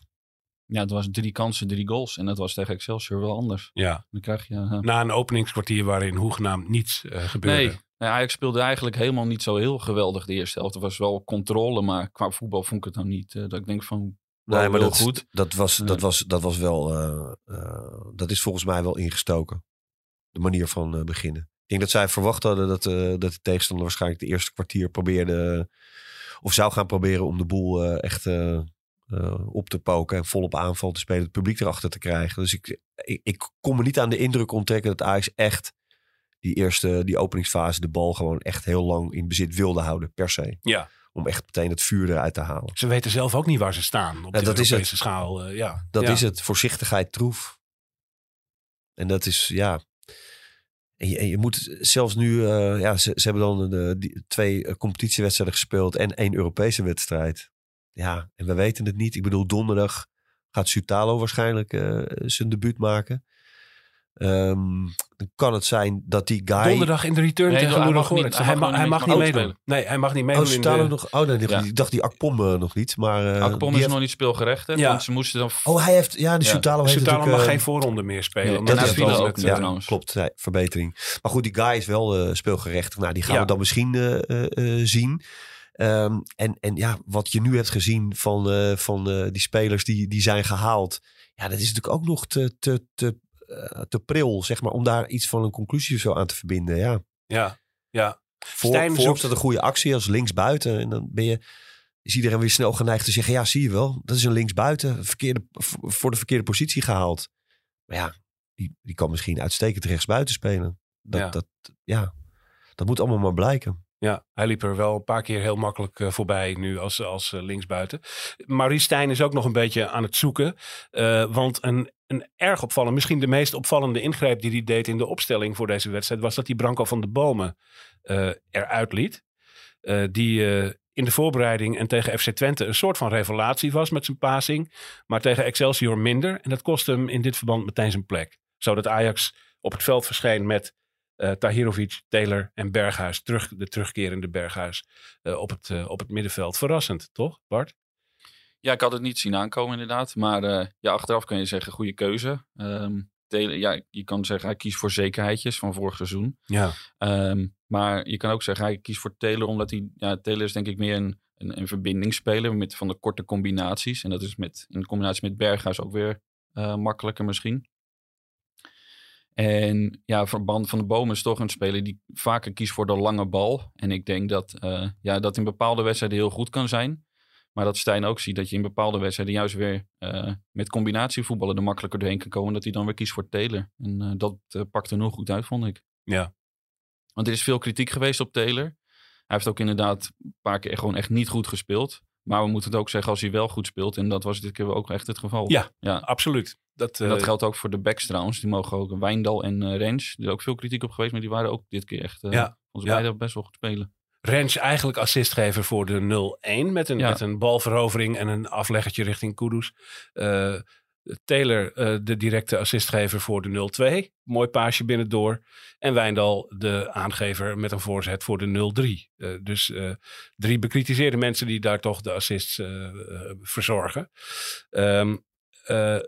Speaker 4: Ja, het was drie kansen, drie goals. En dat was tegen Excelsior wel anders.
Speaker 2: Ja.
Speaker 4: Dan krijg je... eh,
Speaker 2: Na een openingskwartier waarin hoegenaamd niets eh, gebeurde.
Speaker 4: Nee, Ajax speelde eigenlijk helemaal niet zo heel geweldig de eerste helft. Er was wel controle, maar qua voetbal vond ik het nou niet. dat ik denk van,
Speaker 3: Nee, maar dat,
Speaker 4: goed.
Speaker 3: Dat, was,
Speaker 4: Ja.
Speaker 3: dat, was, dat was wel. eh, eh, dat is volgens mij wel ingestoken. De manier van eh, beginnen. Ik denk dat zij verwacht hadden dat, dat de tegenstander waarschijnlijk de eerste kwartier probeerde. of zou gaan proberen om de boel echt op te poken. En volop aanval te spelen. Het publiek erachter te krijgen. Dus ik, ik, ik kon me niet aan de indruk onttrekken dat Ajax echt. die eerste, die openingsfase, de bal gewoon echt heel lang in bezit wilde houden, per se.
Speaker 2: Ja.
Speaker 3: Om echt meteen het vuur eruit te halen.
Speaker 2: Ze weten zelf ook niet waar ze staan op
Speaker 3: Ja,
Speaker 2: de
Speaker 3: dat is
Speaker 2: Europese schaal. eh, ja.
Speaker 3: Dat
Speaker 2: Ja.
Speaker 3: is het. Voorzichtigheid troef. En dat is, ja. En je, en je moet zelfs nu, eh, ja, ze, ze hebben dan die, twee eh, competitiewedstrijden gespeeld en één Europese wedstrijd. Ja, en we weten het niet. Ik bedoel, donderdag gaat Sutalo waarschijnlijk zijn debuut maken. Ehm, dan kan het zijn dat die guy...
Speaker 2: Donderdag in de return
Speaker 4: Nee,
Speaker 2: tegen
Speaker 4: hij
Speaker 2: Ludo
Speaker 4: mag niet- hij
Speaker 2: Hij,
Speaker 4: mag
Speaker 2: hij
Speaker 4: niet-
Speaker 2: mag meedoen. Nee, hij mag niet
Speaker 3: Oh,
Speaker 2: meedoen. de-
Speaker 3: nog... Oh, nee,
Speaker 4: Ja.
Speaker 3: ik dacht die Akpom eh, nog niet. Maar, eh,
Speaker 4: Akpom is
Speaker 3: heeft-
Speaker 4: nog niet speelgerechtigd,
Speaker 2: Ja.
Speaker 4: want ze moesten dan...
Speaker 3: Oh, hij heeft... Ja, de
Speaker 4: Ja.
Speaker 3: Heeft natuurlijk...
Speaker 2: mag
Speaker 3: eh,
Speaker 2: geen voorronde meer spelen.
Speaker 4: Nee,
Speaker 2: het
Speaker 4: viel
Speaker 2: al
Speaker 4: ook
Speaker 2: met,
Speaker 4: trouwens.
Speaker 3: Klopt, nee, verbetering. Maar goed, die guy is wel eh, speelgerechtigd. Nou, die gaan
Speaker 2: Ja.
Speaker 3: we dan misschien eh, eh, eh, zien. Ehm, en, en ja, wat je nu hebt gezien van, eh, van eh, die spelers die, die zijn gehaald. Ja, dat is natuurlijk ook nog te, te, te, te pril, zeg maar, om daar iets van een conclusie of zo aan te verbinden. Ja,
Speaker 2: Ja, ja.
Speaker 3: voor,
Speaker 2: Stijn
Speaker 3: voor
Speaker 2: zoekt-
Speaker 3: dat een goede actie als linksbuiten. En dan ben je, is iedereen weer snel geneigd te zeggen, ja, zie je wel, dat is een linksbuiten, verkeerde, voor de verkeerde positie gehaald. Maar ja, die, die kan misschien uitstekend rechtsbuiten spelen. Dat,
Speaker 2: Ja.
Speaker 3: dat, ja, dat moet allemaal maar blijken.
Speaker 2: Ja, hij liep er wel een paar keer heel makkelijk eh, voorbij nu als, als eh, linksbuiten. Maurice Stijn is ook nog een beetje aan het zoeken. eh, want een, een erg opvallend, misschien de meest opvallende ingreep die hij deed in de opstelling voor deze wedstrijd, was dat hij Branco van de Bomen eruit liet. Die in de voorbereiding en tegen FC Twente een soort van revelatie was met zijn passing. Maar tegen Excelsior minder. En dat kostte hem in dit verband meteen zijn plek. Zodat Ajax op het veld verscheen met eh Tahirovic, Taylor en Berghuis. Terug, de terugkerende Berghuis eh, op, het, eh, op het middenveld. Verrassend, toch Bart?
Speaker 4: Ja, ik had het niet zien aankomen inderdaad. Maar ja, achteraf kan je zeggen, goede keuze. Ehm, Taylor, ja, je kan zeggen, hij kiest voor zekerheidjes van vorig seizoen.
Speaker 2: Ja.
Speaker 4: Ehm, maar je kan ook zeggen, hij kiest voor Taylor omdat hij... Ja, Taylor is denk ik meer een, een, een verbindingsspeler met van de korte combinaties. En dat is met, in combinatie met Berghuis ook weer makkelijker misschien. En ja, Verband van de Bomen is toch een speler die vaker kiest voor de lange bal. En ik denk dat eh, ja, dat in bepaalde wedstrijden heel goed kan zijn. Maar dat Stijn ook ziet dat je in bepaalde wedstrijden juist weer eh, met combinatievoetballen er makkelijker doorheen kan komen. Dat hij dan weer kiest voor Taylor. En eh, dat pakt er nog goed uit, vond ik.
Speaker 2: Ja.
Speaker 4: Want er is veel kritiek geweest op Taylor. Hij heeft ook inderdaad een paar keer gewoon echt niet goed gespeeld. Maar we moeten het ook zeggen als hij wel goed speelt. En dat was dit keer ook echt het geval.
Speaker 2: Ja,
Speaker 4: ja.
Speaker 2: Absoluut. Dat,
Speaker 4: En
Speaker 2: eh,
Speaker 4: dat geldt ook voor de backs trouwens. Die mogen ook Wijndal en eh Rens. Er is ook veel kritiek op geweest. Maar die waren ook dit keer echt eh
Speaker 2: Ja,
Speaker 4: ons
Speaker 2: ja.
Speaker 4: beiden best wel goed spelen.
Speaker 2: Rens eigenlijk assistgever voor de 0-1 met een,
Speaker 4: Ja.
Speaker 2: met een balverovering en een afleggertje richting Kudus. Eh, Taylor eh, de directe assistgever voor de 0-2. Mooi paasje binnendoor. En Wijndal de aangever met een voorzet voor de 0-3. Eh, dus eh, drie bekritiseerde mensen die daar toch de assists verzorgen. Ehm, eh,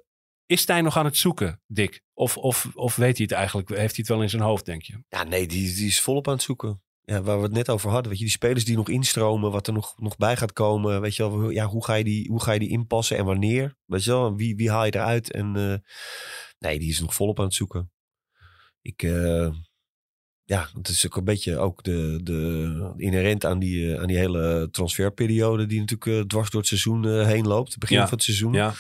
Speaker 2: is Stijn nog aan het zoeken, Dick? Of, of, of weet hij het eigenlijk? Heeft hij het wel in zijn hoofd, denk je?
Speaker 3: Ja, nee, die, die is volop aan het zoeken. Ja, waar we het net over hadden. Weet je, die spelers die nog instromen, wat er nog, nog bij gaat komen. Weet je wel, ja, hoe, ga je die, hoe ga je die inpassen en wanneer? Weet je wel, wie, wie haal je eruit? En eh, nee, die is nog volop aan het zoeken. Ik, eh, ja, het is ook een beetje ook de, de inherent aan die, eh, aan die hele transferperiode die natuurlijk dwars door het seizoen heen loopt. Het begin
Speaker 2: Ja.
Speaker 3: van het seizoen.
Speaker 2: Ja,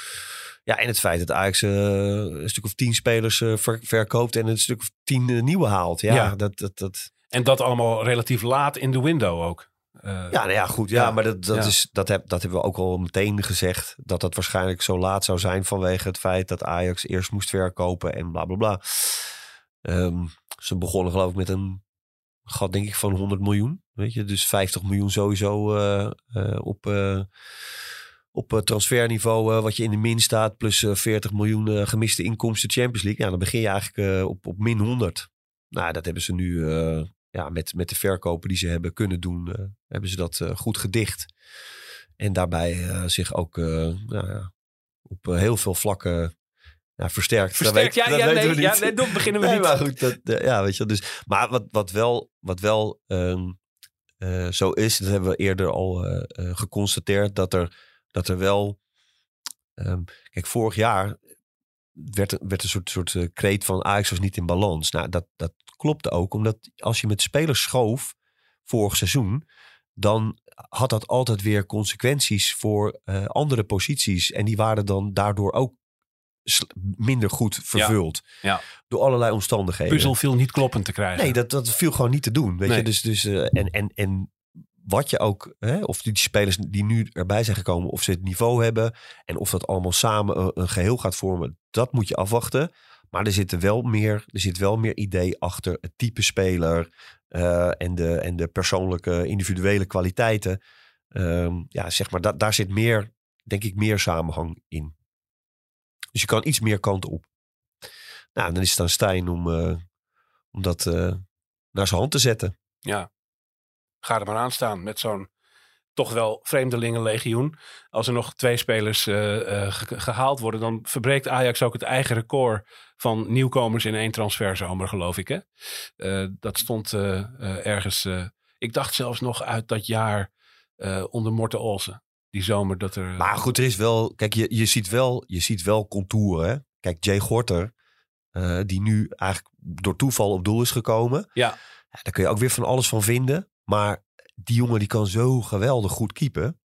Speaker 3: Ja, en het feit dat Ajax eh, een stuk of tien spelers ver- verkoopt en een stuk of tien eh, nieuwe haalt. Ja,
Speaker 2: Ja.
Speaker 3: Dat, dat, dat,
Speaker 2: en dat allemaal relatief laat in de window ook. Eh,
Speaker 3: ja, nou ja, goed. Ja,
Speaker 2: Ja,
Speaker 3: maar dat, dat,
Speaker 2: ja.
Speaker 3: is, dat, heb, dat hebben we ook al meteen gezegd. Dat dat waarschijnlijk zo laat zou zijn vanwege het feit dat Ajax eerst moest verkopen en bla bla bla. Ehm, ze begonnen geloof ik met een gat denk ik van 100 miljoen. Weet je, dus 50 miljoen sowieso eh, op, op transferniveau wat je in de min staat. Plus eh, 40 miljoen gemiste inkomsten Champions League. Ja, dan begin je eigenlijk op, op min 100. Nou, dat hebben ze nu ja, met, met de verkopen die ze hebben kunnen doen, eh, hebben ze dat eh, goed gedicht. En daarbij eh, zich ook nou ja, op heel veel vlakken ja, versterkt. Dat weet-
Speaker 2: ja,
Speaker 3: dat
Speaker 2: ja,
Speaker 3: weten
Speaker 2: nee,
Speaker 3: we
Speaker 2: ja,
Speaker 3: niet.
Speaker 2: nee, dat beginnen we
Speaker 3: Nee,
Speaker 2: niet.
Speaker 3: maar goed, dat, ja, weet je, dus, maar wat, wat wel, wat wel ehm, eh, zo is, dat hebben we eerder al eh, geconstateerd, dat er, dat er wel, ehm, kijk, vorig jaar werd, er- werd een soort, soort kreet van Ajax was niet in balans. Nou, dat, dat klopte ook, omdat als je met spelers schoof vorig seizoen, dan had dat altijd weer consequenties voor eh, andere posities. En die waren dan daardoor ook minder goed vervuld.
Speaker 2: ja.
Speaker 3: Door allerlei omstandigheden.
Speaker 2: Puzzel viel niet kloppend te krijgen.
Speaker 3: Nee, dat, dat viel gewoon niet te doen. Weet
Speaker 2: Nee.
Speaker 3: je? Dus, dus, eh, en, en, en wat je ook, hè, of die spelers die nu erbij zijn gekomen, of ze het niveau hebben en of dat allemaal samen een, een geheel gaat vormen, dat moet je afwachten. Maar er zit wel meer, er zit wel meer idee achter het type speler eh, en, de, en de persoonlijke individuele kwaliteiten. Ehm, ja, zeg maar, da- daar zit meer, denk ik, meer samenhang in. Dus je kan iets meer kant op. Nou, dan is het aan Stijn om, eh, om dat eh, naar zijn hand te zetten.
Speaker 2: Ja, ga er maar aan staan met zo'n toch wel vreemdelingenlegioen. Als er nog twee spelers eh, eh, ge- gehaald worden, dan verbreekt Ajax ook het eigen record van nieuwkomers in één transferzomer, geloof ik. Hè? Eh, dat stond eh, eh, ergens. ik dacht zelfs nog uit dat jaar onder Morten Olsen. Die zomer dat er.
Speaker 3: Maar goed, er is wel, kijk, je, je, ziet, wel, je ziet wel contouren. Hè? Kijk, Jay Gorter, die nu eigenlijk door toeval op doel is gekomen.
Speaker 2: Ja.
Speaker 3: Daar kun je ook weer van alles van vinden. Maar die jongen die kan zo geweldig goed keepen.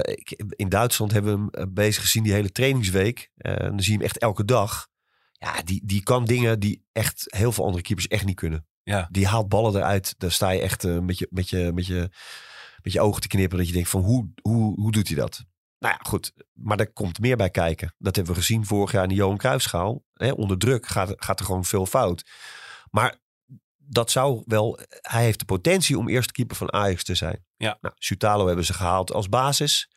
Speaker 3: Ik, in Duitsland hebben we hem bezig gezien die hele trainingsweek. En dan zie je hem echt elke dag. Ja, die, die kan dingen die echt heel veel andere keepers echt niet kunnen.
Speaker 2: Ja.
Speaker 3: Die haalt ballen eruit. Daar sta je echt eh, met, je, met, je, met, je, met je ogen te knipperen. Dat je denkt van hoe, hoe, hoe doet hij dat? Nou ja, goed. Maar daar komt meer bij kijken. Dat hebben we gezien vorig jaar in de Johan Cruijffschaal. Hè, onder druk gaat, gaat er gewoon veel fout. Maar dat zou wel... Hij heeft de potentie om eerste keeper van Ajax te zijn.
Speaker 2: Ja.
Speaker 3: Nou, Sutalo hebben ze gehaald als basis.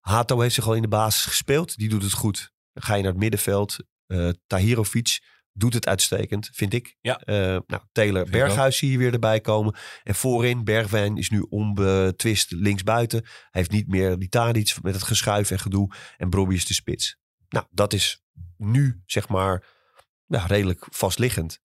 Speaker 3: Hato heeft zich al in de basis gespeeld. Die doet het goed. Dan ga je naar het middenveld. Eh Tahirovic doet het uitstekend, vind ik.
Speaker 2: Ja.
Speaker 3: Eh, nou, Taylor Berghuis zie je weer erbij komen. En voorin, Bergwijn is nu onbetwist linksbuiten. Hij heeft niet meer die Tadic met het geschuif en gedoe. En Brobby is de spits. Nou, dat is nu, zeg maar, redelijk vastliggend.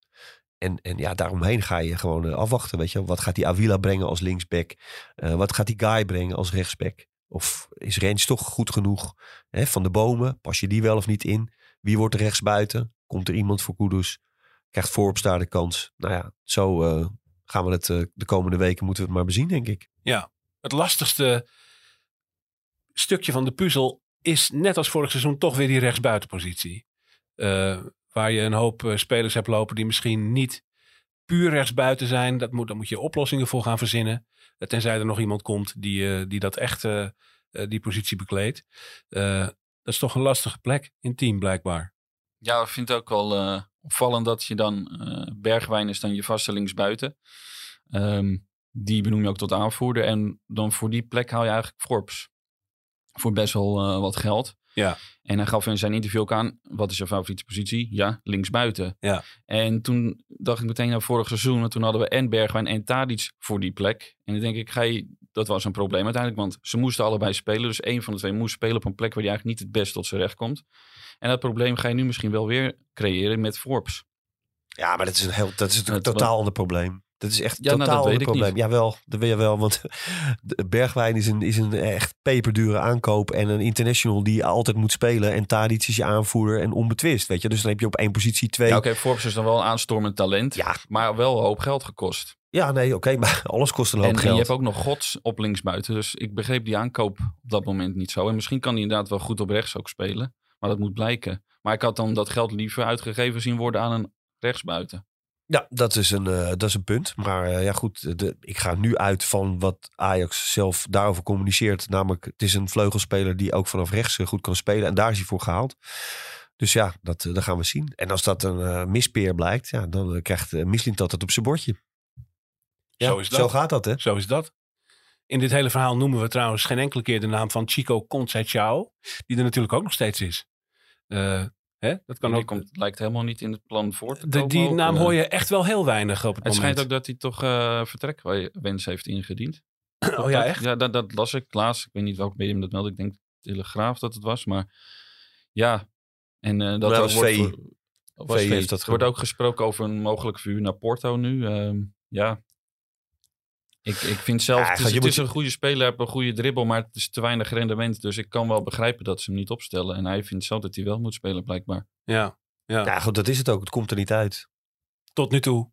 Speaker 3: En, en ja, daaromheen ga je gewoon eh, afwachten. Weet je, wat gaat die Avila brengen als linksback? Wat gaat die Guy brengen als rechtsback? Of is Rens toch goed genoeg? Hè, van de bomen, pas je die wel of niet in? Wie wordt rechtsbuiten? Komt er iemand voor Kudus? Krijgt voorop de kans? Nou ja, zo eh, gaan we het eh, de komende weken moeten we het maar bezien, denk ik.
Speaker 2: Het lastigste stukje van de puzzel is net als vorig seizoen toch weer die rechtsbuitenpositie. Eh, waar je een hoop spelers hebt lopen die misschien niet puur rechtsbuiten zijn. Dat moet, daar moet je oplossingen voor gaan verzinnen. Tenzij er nog iemand komt die, die dat echt die positie bekleedt. Dat is toch een lastige plek in team blijkbaar.
Speaker 4: Ja, ik vind het ook wel eh, opvallend dat je dan... eh, Bergwijn is dan je vaste linksbuiten. Ehm, die benoem je ook tot aanvoerder. En dan voor die plek haal je eigenlijk Forbes. Voor best wel eh, wat geld.
Speaker 2: Ja.
Speaker 4: En hij gaf in zijn interview ook aan, wat is je favoriete positie? Ja, linksbuiten.
Speaker 2: Ja.
Speaker 4: En toen dacht ik meteen aan vorig seizoen, want toen hadden we en Bergwijn en Tadic voor die plek. En dan denk ik, ga je, dat was een probleem uiteindelijk, want ze moesten allebei spelen. Dus één van de twee moest spelen op een plek waar hij eigenlijk niet het best tot zijn recht komt. En dat probleem ga je nu misschien wel weer creëren met Forbes.
Speaker 3: Ja, maar dat is een heel, dat is een
Speaker 4: Het-
Speaker 3: totaal ander probleem. Dat is echt
Speaker 4: Ja, nou,
Speaker 3: totaal
Speaker 4: dat weet
Speaker 3: ander
Speaker 4: ik
Speaker 3: probleem. Jawel, dat weet je wel. Want Bergwijn is een, is een echt peperdure aankoop. En een international die altijd moet spelen. En Tadic is je aanvoerder en onbetwist. Weet je? Dus dan heb je op één positie twee.
Speaker 4: Ja, oké, Forbes is dan wel een aanstormend talent,
Speaker 3: ja,
Speaker 4: maar wel een hoop geld gekost.
Speaker 3: Nee, oké. maar alles kost een hoop
Speaker 4: En, en
Speaker 3: geld.
Speaker 4: je hebt ook nog Gods op linksbuiten. Dus ik begreep die aankoop op dat moment niet zo. En misschien kan hij inderdaad wel goed op rechts ook spelen. Maar dat moet blijken. Maar ik had dan dat geld liever uitgegeven zien worden aan een rechtsbuiten.
Speaker 3: Ja, dat is een, eh, dat is een punt. Maar eh, ja, goed. De, ik ga nu uit van wat Ajax zelf daarover communiceert. Namelijk, het is een vleugelspeler die ook vanaf rechts eh, goed kan spelen. En daar is hij voor gehaald. Dus ja, dat, dat gaan we zien. En als dat een mispeer blijkt, ja, dan krijgt uh, Mislint dat het op zijn bordje. Ja,
Speaker 2: Zo is dat.
Speaker 3: Zo gaat dat, hè?
Speaker 2: Zo is dat. In dit hele verhaal noemen we trouwens geen enkele keer de naam van Chico Conceição. Die er natuurlijk ook nog steeds is. Eh, hè? Dat kan
Speaker 4: Die
Speaker 2: ook.
Speaker 4: komt, lijkt helemaal niet in het plan voor te
Speaker 2: de,
Speaker 4: komen
Speaker 2: die
Speaker 4: ook.
Speaker 2: naam
Speaker 4: Eh,
Speaker 2: hoor je echt wel heel weinig op het,
Speaker 4: Het schijnt
Speaker 2: moment.
Speaker 4: ook dat hij toch eh vertrekwens heeft ingediend.
Speaker 2: Oh ja, echt?
Speaker 4: Ja, dat, dat las ik laatst. Ik weet niet welk medium dat meldde. Ik denk Telegraaf dat het was. Maar ja, en eh, dat
Speaker 3: was
Speaker 4: wordt...
Speaker 3: Heeft dat
Speaker 4: Er wordt ook gesproken over een mogelijk vuur naar Porto nu. Ehm, ja, ik, ik vind zelf...
Speaker 3: Ja,
Speaker 4: het is,
Speaker 3: je
Speaker 4: het
Speaker 3: moet-
Speaker 4: is een goede speler, heeft een goede dribbel, maar het is te weinig rendement. Dus ik kan wel begrijpen dat ze hem niet opstellen. En hij vindt zelf dat hij wel moet spelen, blijkbaar.
Speaker 2: Ja, ja.
Speaker 3: Ja, goed, dat is het ook. Het komt er niet uit.
Speaker 2: tot nu toe.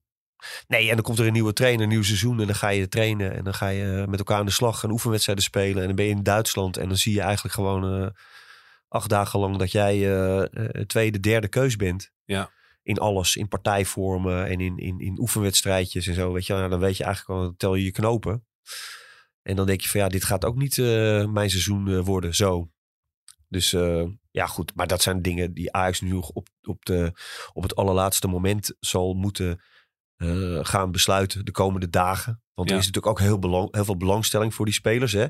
Speaker 3: Nee, en dan komt er een nieuwe trainer, een nieuw seizoen. En dan ga je trainen. En dan ga je met elkaar aan de slag en oefenwedstrijden spelen. En dan ben je in Duitsland. En dan zie je eigenlijk gewoon eh, acht dagen lang dat jij eh, eh, tweede, derde keus bent.
Speaker 2: Ja.
Speaker 3: In alles. In partijvormen en in, in, in oefenwedstrijdjes en zo. Weet je. Nou, dan weet je eigenlijk dan tel je je knopen. En dan denk je van ja, dit gaat ook niet eh, mijn seizoen eh, worden zo. Dus eh, ja, goed. Maar dat zijn dingen die Ajax nu nog op, op, de, op het allerlaatste moment zal moeten gaan besluiten de komende dagen. Want er is natuurlijk ook heel, belang, heel veel belangstelling voor die spelers. Hè?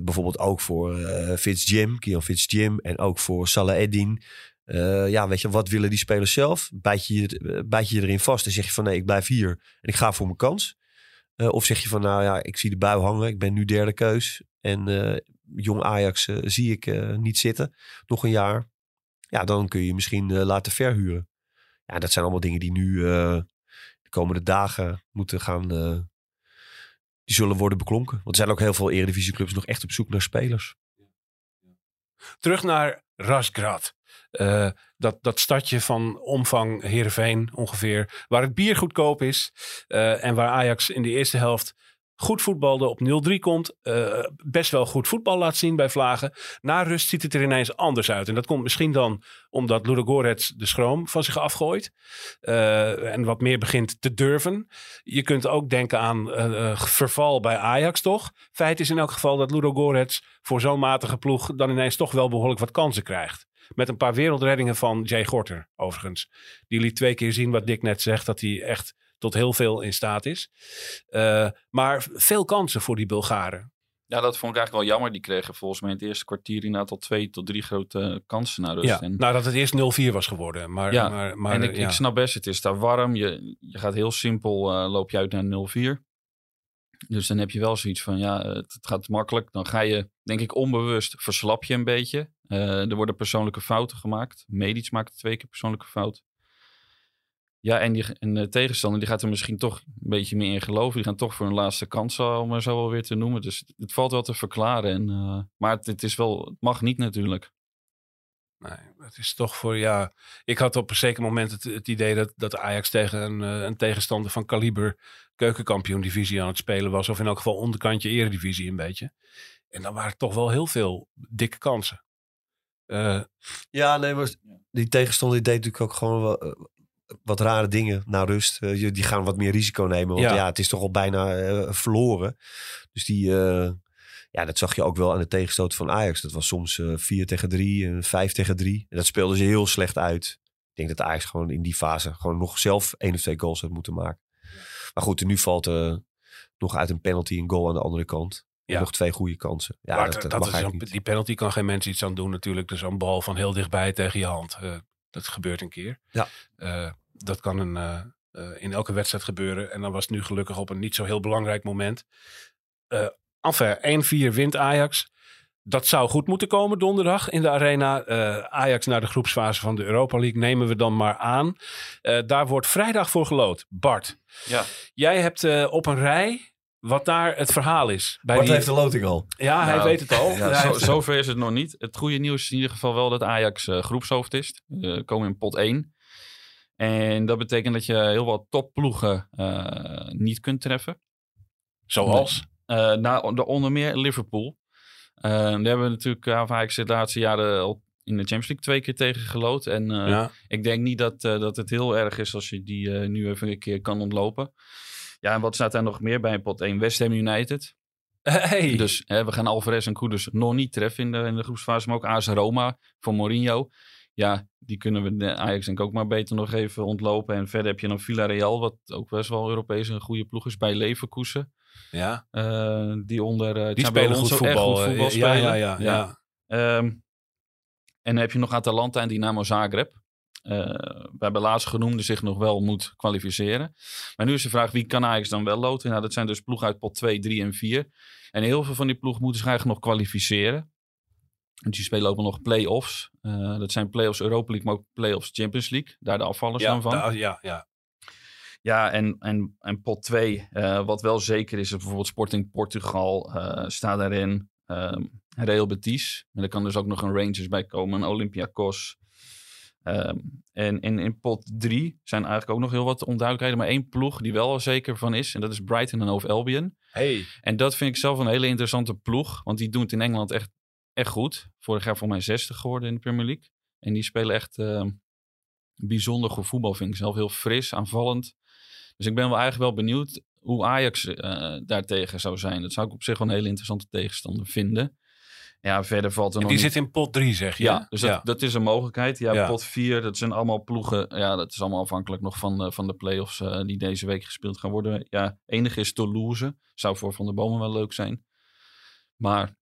Speaker 3: Bijvoorbeeld ook voor Fitz Jim, Kian Fitz Jim en ook voor Salah Eddin. Eh, ja, weet je, wat willen die spelers zelf? Bijt je, eh, bijt je erin vast en zeg je van nee, ik blijf hier en ik ga voor mijn kans. Eh, of zeg je van nou ja, ik zie de bui hangen, ik ben nu derde keus. En jong Ajax zie ik niet zitten, nog een jaar. Ja, dan kun je misschien laten verhuren. Ja, dat zijn allemaal dingen die nu de komende dagen moeten gaan. die zullen worden beklonken. Want er zijn ook heel veel eredivisieclubs nog echt op zoek naar spelers.
Speaker 2: Terug naar Rasgrad. Eh, dat, dat stadje van omvang Heerenveen ongeveer. Waar het bier goedkoop is. eh, en waar Ajax in de eerste helft goed voetbalde op 0-3 komt. eh, best wel goed voetbal laat zien bij Vlagen. Na rust ziet het er ineens anders uit. En dat komt misschien dan omdat Ludogorets de schroom van zich afgooit. en wat meer begint te durven. Je kunt ook denken aan verval bij Ajax toch? Feit is in elk geval dat Ludogorets voor zo'n matige ploeg dan ineens toch wel behoorlijk wat kansen krijgt. Met een paar wereldreddingen van Jay Gorter, overigens. Die liet twee keer zien wat Dick net zegt, dat hij echt tot heel veel in staat is. Eh, maar veel kansen voor die Bulgaren.
Speaker 4: Ja, dat vond ik eigenlijk wel jammer. Die kregen volgens mij in het eerste kwartier inderdaad al twee tot drie grote kansen naar rust.
Speaker 2: Ja,
Speaker 4: En,
Speaker 2: nou dat het eerst 0-4 was geworden. Maar,
Speaker 4: Ja,
Speaker 2: maar, maar
Speaker 4: en ik,
Speaker 2: ja.
Speaker 4: ik snap best, het is daar warm. Je, je gaat heel simpel, eh, loop je uit naar 0-4. Dus dan heb je wel zoiets van, ja, het, het gaat makkelijk. Dan ga je, denk ik, onbewust verslap je een beetje. Eh, er worden persoonlijke fouten gemaakt. Medisch maakt twee keer persoonlijke fout. Ja, en, die, en de tegenstander die gaat er misschien toch een beetje meer in geloven. Die gaan toch voor een laatste kans, om maar zo wel weer te noemen. Dus het valt wel te verklaren. En, eh, maar het, het is wel, het mag niet natuurlijk.
Speaker 2: Nee, het is toch voor, ja... Ik had op een zeker moment het, het idee dat, dat Ajax tegen een, eh, een tegenstander van kaliber keukenkampioen divisie aan het spelen was. Of in elk geval onderkantje eredivisie een beetje. En dan waren toch wel heel veel dikke kansen. Eh,
Speaker 3: Ja, nee, maar die tegenstander die deed natuurlijk ook gewoon wel, eh, wat rare dingen na rust. Eh, je- die gaan wat meer risico nemen. Want
Speaker 2: Ja.
Speaker 3: ja, het is toch al bijna verloren. Dus die, eh, ja, dat zag je ook wel aan de tegenstoot van Ajax. Dat was soms eh 4 tegen 3 en 5 tegen 3. En dat speelde ze heel slecht uit. Ik denk dat Ajax gewoon in die fase gewoon nog zelf één of twee goals had moeten maken. Maar goed, nu valt er nog uit een penalty een goal aan de andere kant.
Speaker 2: Ja.
Speaker 3: Nog twee goede kansen. Ja,
Speaker 2: Maar
Speaker 3: dat,
Speaker 2: dat,
Speaker 3: dat
Speaker 2: dat
Speaker 3: mag
Speaker 2: is een-
Speaker 3: niet.
Speaker 2: die penalty kan geen mens iets aan doen natuurlijk. Dus een bal van heel dichtbij tegen je hand. Eh, dat gebeurt een keer.
Speaker 3: Ja.
Speaker 2: Eh, dat kan een, eh, eh, in elke wedstrijd gebeuren. En dan was het nu gelukkig op een niet zo heel belangrijk moment. Eh enfin, 1-4 wint Ajax. Dat zou goed moeten komen donderdag in de arena. Eh, Ajax naar de groepsfase van de Europa League nemen we dan maar aan. Eh, daar wordt vrijdag voor gelood. Bart,
Speaker 4: Ja.
Speaker 2: jij hebt eh, op een rij wat daar het verhaal is. Bij
Speaker 3: Bart
Speaker 2: die-
Speaker 3: heeft de loting al.
Speaker 2: Ja, hij
Speaker 4: Nou,
Speaker 2: weet het al.
Speaker 4: Ja, zo, zover is het nog niet. Het goede nieuws is in ieder geval wel dat Ajax eh, groepshoofd is. We komen in pot 1. En dat betekent dat je heel wat topploegen eh, niet kunt treffen.
Speaker 2: Zoals?
Speaker 4: Eh nou, de onder meer Liverpool. Eh, daar hebben we natuurlijk uh, Ajax de laatste jaren al in de Champions League twee keer tegen gelood. En eh,
Speaker 2: ja.
Speaker 4: ik denk niet dat, eh, dat het heel erg is als je die eh, nu even een keer kan ontlopen. Ja, en wat staat daar nog meer bij in pot 1? West Ham United.
Speaker 2: Hey.
Speaker 4: Dus hè, we gaan Alvarez en Koeders nog niet treffen in de, in de groepsfase. Maar ook AS Roma voor Mourinho. Ja, die kunnen we Ajax denk ik ook maar beter nog even ontlopen. En verder heb je dan Villarreal, wat ook best wel Europees een goede ploeg is bij Leverkusen.
Speaker 2: ja.
Speaker 4: Eh, die onder uh,
Speaker 2: Die spelen goed voetbal.
Speaker 4: Voetbal
Speaker 2: eh,
Speaker 4: spelen.
Speaker 2: ja, ja, ja. ja.
Speaker 4: Ehm, en dan heb je nog Atalanta en Dynamo Zagreb. We hebben laatst genoemde zich nog wel moet kwalificeren. Maar nu is de vraag, wie kan Ajax dan wel loten? Nou, dat zijn dus ploegen uit pot 2, 3 en 4. En heel veel van die ploegen moeten zich eigenlijk nog kwalificeren. Want die spelen ook nog play-offs. Uh, dat zijn play-offs Europa League, maar ook play-offs Champions League. Daar de afvallers
Speaker 2: ja,
Speaker 4: dan van.
Speaker 2: da, ja, ja.
Speaker 4: Ja, en, en, en pot 2, uh, wat wel zeker is, is bijvoorbeeld Sporting Portugal uh, staat daarin. Um, Real Betis. En er kan dus ook nog een Rangers bij komen, een Olympiakos. Um, en in, in pot 3 zijn eigenlijk ook nog heel wat onduidelijkheden. Maar één ploeg die wel zeker van is. En dat is Brighton en Hove Albion.
Speaker 2: Hey.
Speaker 4: En dat vind ik zelf een hele interessante ploeg. Want die doen het in Engeland echt, echt goed. Vorig jaar voor mij 60 geworden in de Premier League. En die spelen echt uh, bijzonder goed voetbal, vind ik zelf. Heel fris, aanvallend. Dus ik ben wel eigenlijk wel benieuwd hoe Ajax uh, daartegen zou zijn. Dat zou ik op zich wel een hele interessante tegenstander vinden. Ja, verder valt er
Speaker 2: en
Speaker 4: nog
Speaker 2: die
Speaker 4: niet...
Speaker 2: zit in pot 3, zeg je?
Speaker 4: Ja, dus dat,
Speaker 2: ja.
Speaker 4: dat is een mogelijkheid. Ja,
Speaker 2: Ja.
Speaker 4: pot 4, dat zijn allemaal ploegen. Ja, dat is allemaal afhankelijk nog van, uh, van de play-offs uh, die deze week gespeeld gaan worden. Ja, enige is Toulouse. Zou voor Van der Bomen wel leuk zijn. Maar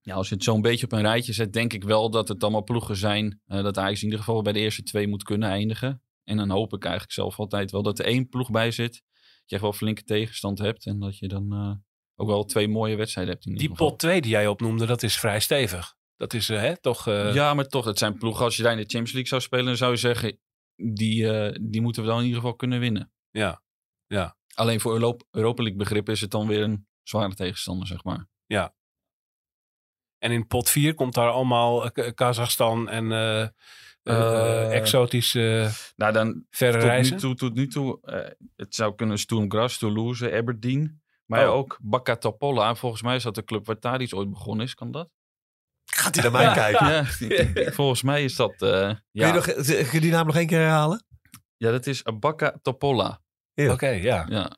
Speaker 4: ja, als je het zo'n beetje op een rijtje zet, denk ik wel dat het allemaal ploegen zijn. Uh, dat Ajax in ieder geval bij de eerste twee moet kunnen eindigen. En dan hoop ik eigenlijk zelf altijd wel dat er één ploeg bij zit. Dat je echt wel flinke tegenstand hebt. En dat je dan ook wel twee mooie wedstrijden hebt. In
Speaker 2: Die pot 2 die jij opnoemde, dat is vrij stevig. Dat is uh, hè, toch... Uh...
Speaker 4: Ja, maar toch, het zijn ploegen. Als je daar in de Champions League zou spelen, dan zou je zeggen... Die, uh, die moeten we dan in ieder geval kunnen winnen.
Speaker 2: Ja, ja.
Speaker 4: Alleen voor Europa, Europa League begrip is het dan weer een zware tegenstander, zeg maar.
Speaker 2: Ja. En in pot 4 komt daar allemaal Kazachstan en uh, uh, exotisch
Speaker 4: nou dan,
Speaker 2: verre
Speaker 4: tot
Speaker 2: reizen?
Speaker 4: Nu toe, tot nu toe, uh, het zou kunnen Sturm Graz, Toulouse, Aberdeen. Maar oh. ook Bacca Topola. Volgens mij is dat de club waar Tadic ooit begonnen is. Kan dat?
Speaker 3: Gaat hij naar mij kijken?
Speaker 4: Ja, volgens mij is dat... Uh,
Speaker 3: kun,
Speaker 4: ja.
Speaker 3: je nog, kun je die naam nog één keer herhalen?
Speaker 4: Ja, dat is Bacca Topola.
Speaker 2: Oké, okay, ja.
Speaker 4: ja.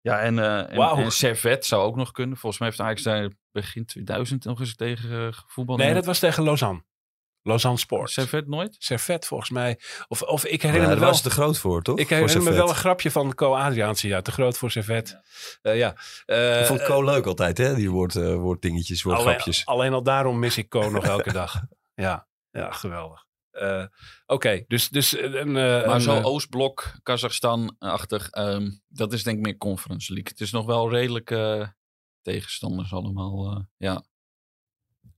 Speaker 4: Ja, en, uh, en,
Speaker 2: wow.
Speaker 4: en Servet zou ook nog kunnen. Volgens mij heeft Ajax daar begin 2000 nog eens tegen uh, gevoetbald.
Speaker 2: Nee, dat was tegen Lausanne. Lausanne Sport.
Speaker 4: Servet nooit?
Speaker 2: Servet volgens mij. Of, of ik herinner
Speaker 3: ja,
Speaker 2: me wel...
Speaker 3: was te groot voor, toch?
Speaker 2: Ik herinner me wel een grapje van Co Adriaanse. Ja, te groot voor Servet. Ja. Uh, ja.
Speaker 3: Uh, ik vond Co leuk altijd, hè? Die woord, uh, woorddingetjes, woordgrapjes.
Speaker 2: Alleen, alleen al daarom mis ik Co nog elke dag. Ja, ja geweldig. Uh, Oké, okay, dus... dus een, uh,
Speaker 4: maar zo Oostblok, Kazachstan-achtig, um, dat is denk ik meer Conference League. Het is nog wel redelijk uh, tegenstanders allemaal, uh, ja.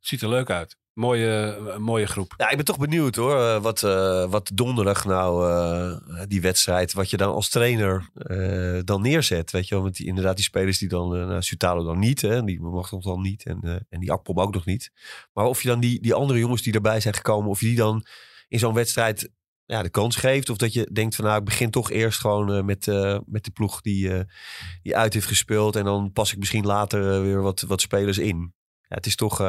Speaker 2: Ziet er leuk uit. Mooie, mooie groep.
Speaker 3: Ja, ik ben toch benieuwd hoor. Wat, uh, wat donderdag nou, die wedstrijd, wat je dan als trainer dan neerzet. Weet je wel, die, inderdaad die spelers die dan, nou, dan niet, hè, die mag nog dan niet. En, en die Akpom ook nog niet. Maar of je dan die, die andere jongens die erbij zijn gekomen, of je die dan in zo'n wedstrijd ja, de kans geeft. Of dat je denkt van nou, ik begin toch eerst gewoon met, met de ploeg die, die uit heeft gespeeld. En dan pas ik misschien later weer wat, wat spelers in. Ja, het is toch...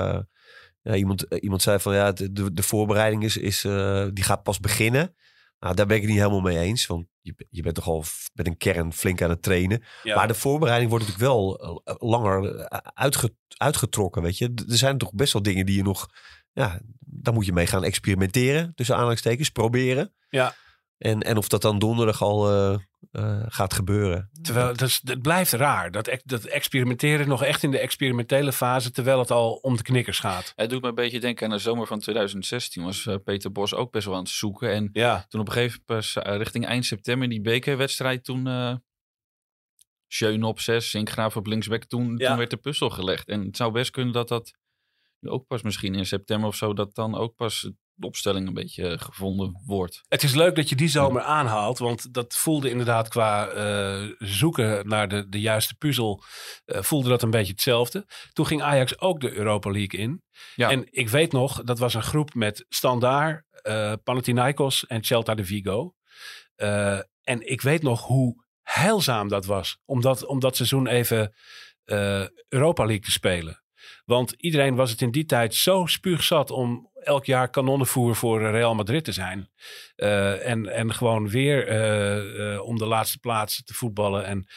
Speaker 3: Ja, iemand, iemand zei van ja, de, de, voorbereiding is, is uh, die gaat pas beginnen. Nou, daar ben ik het niet helemaal mee eens. Want je, je bent toch al met een kern flink aan het trainen. Ja. Maar de voorbereiding wordt natuurlijk wel uh, langer uitge, uitgetrokken. Weet je, er zijn toch best wel dingen die je nog. Ja, daar moet je mee gaan experimenteren. Tussen aanhalingstekens, proberen.
Speaker 2: Ja.
Speaker 3: En, en of dat dan donderdag al eh, eh, gaat gebeuren.
Speaker 2: Terwijl het, is- het blijft raar. Dat, dat experimenteren nog echt in de experimentele fase, terwijl het al om de knikkers gaat.
Speaker 4: Het doet me een beetje denken aan de zomer van 2016. Was eh, Peter Bos ook best wel aan het zoeken. En
Speaker 2: Ja,
Speaker 4: toen op een gegeven moment, richting eind september, die bekerwedstrijd, toen eh Schöne op 6, Sinkgraaf op linksback, toen,
Speaker 2: Ja.
Speaker 4: toen werd de puzzel gelegd. En het zou best kunnen dat dat nu ook pas misschien in september of zo, dat dan ook pas opstelling een beetje eh, gevonden wordt.
Speaker 2: het is leuk dat je die zomer aanhaalt, want dat voelde inderdaad qua eh, zoeken naar de, de juiste puzzel, eh, voelde dat een beetje hetzelfde. Toen ging Ajax ook de Europa League in.
Speaker 4: Ja.
Speaker 2: En ik weet nog, dat was een groep met Standaard, eh Panathinaikos en Celta de Vigo. En ik weet nog hoe heilzaam dat was om dat, om dat seizoen even Europa League te spelen. Want iedereen was het in die tijd zo spuugzat om elk jaar kanonnenvoer voor Real Madrid te zijn. Eh, en, en gewoon weer eh, eh, om de laatste plaats te voetballen. En